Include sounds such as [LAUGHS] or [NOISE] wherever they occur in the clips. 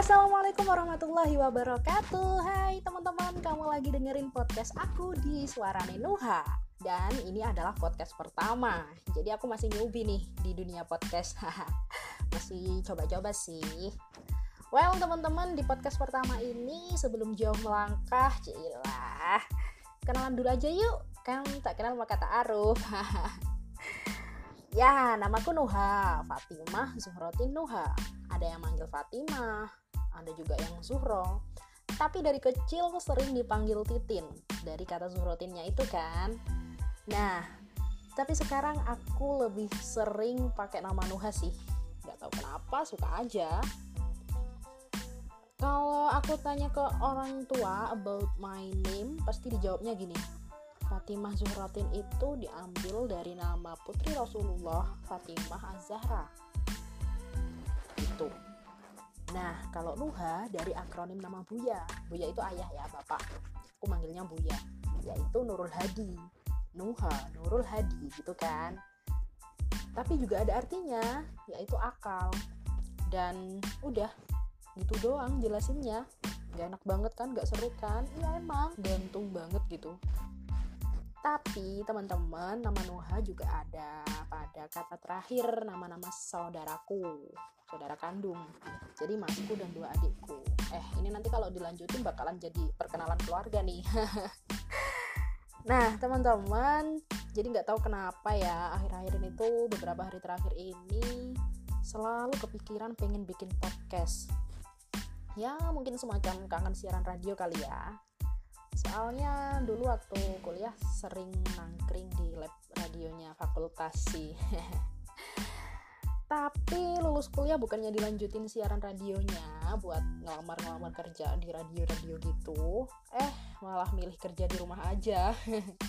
Assalamualaikum warahmatullahi wabarakatuh. Hai teman-teman, kamu lagi dengerin podcast aku di Suara Nenuha. Dan ini adalah podcast pertama. Jadi aku masih newbie nih di dunia podcast. [LAUGHS] Masih coba-coba sih. Well teman-teman, di podcast pertama ini sebelum jauh melangkah Cilah Kenalan dulu aja yuk. Kan tak kenal maka tak aruf. [LAUGHS] Ya, namaku Nuha, Fatimah Zuhrotin Nuha. Ada yang manggil Fatimah, ada juga yang Zuhro. Tapi dari kecil sering dipanggil Titin, dari kata Zuhrotinnya itu kan. Nah, tapi sekarang aku lebih sering pakai nama Nuha sih. Gak tahu kenapa, suka aja. Kalau aku tanya ke orang tua about my name, pasti dijawabnya gini, Fatimah Zuhratin itu diambil dari nama putri Rasulullah Fatimah Az-Zahra. Kalau Nuha dari akronim nama Buya. Buya itu ayah ya, bapak. Aku manggilnya Buya. Yaitu Nurul Hadi. Nuha, Nurul Hadi gitu kan. Tapi juga ada artinya, yaitu akal. Dan udah, gitu doang jelasinnya. Gak enak banget kan, gak seru kan? Iya emang, gantung banget gitu tapi teman-teman nama Nuha juga ada pada kata terakhir nama-nama saudaraku, saudara kandung. Jadi masku dan dua adikku. Eh ini nanti kalau dilanjutin bakalan jadi perkenalan keluarga nih. [LAUGHS] nah teman-teman, jadi nggak tahu kenapa ya akhir-akhir ini tuh beberapa hari terakhir ini selalu kepikiran pengen bikin podcast. Ya mungkin semacam kangen siaran radio kali ya soalnya dulu waktu kuliah sering nangkring di lab radionya fakultas sih. [LAUGHS] Tapi lulus kuliah bukannya dilanjutin siaran radionya buat ngelamar-ngelamar kerja di radio-radio gitu. Eh malah milih kerja di rumah aja.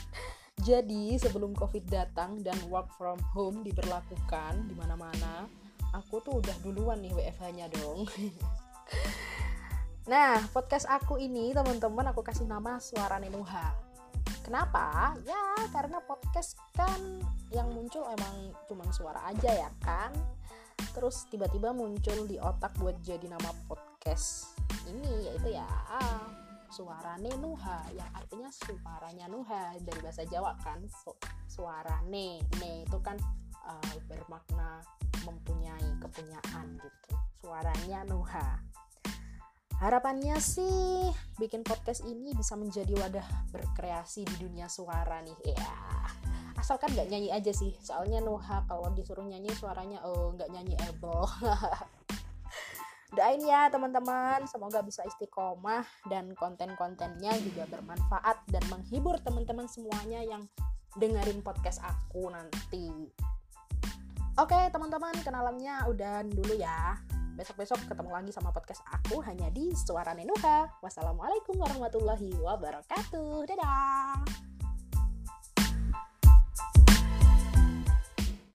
[LAUGHS] Jadi sebelum covid datang dan work from home diberlakukan di mana-mana aku tuh udah duluan nih WFH-nya dong [LAUGHS] Nah, podcast aku ini teman-teman aku kasih nama Suara Nenuha. Kenapa? Ya, karena podcast kan yang muncul emang cuma suara aja ya kan. Terus tiba-tiba muncul di otak buat jadi nama podcast ini yaitu ya Suara Nenuha yang artinya suaranya Nuha dari bahasa Jawa kan. Su suara ne, ne itu kan uh, bermakna mempunyai kepunyaan gitu. Suaranya Nuha harapannya sih bikin podcast ini bisa menjadi wadah berkreasi di dunia suara nih. Ya asalkan nggak nyanyi aja sih. Soalnya Noha kalau disuruh nyanyi suaranya oh nggak nyanyi able [LAUGHS] doain ya teman-teman. Semoga bisa istiqomah dan konten-kontennya juga bermanfaat dan menghibur teman-teman semuanya yang dengerin podcast aku nanti. Oke teman-teman kenalannya udah dulu ya besok-besok ketemu lagi sama podcast aku hanya di Suara Nenuha. Wassalamualaikum warahmatullahi wabarakatuh. Dadah.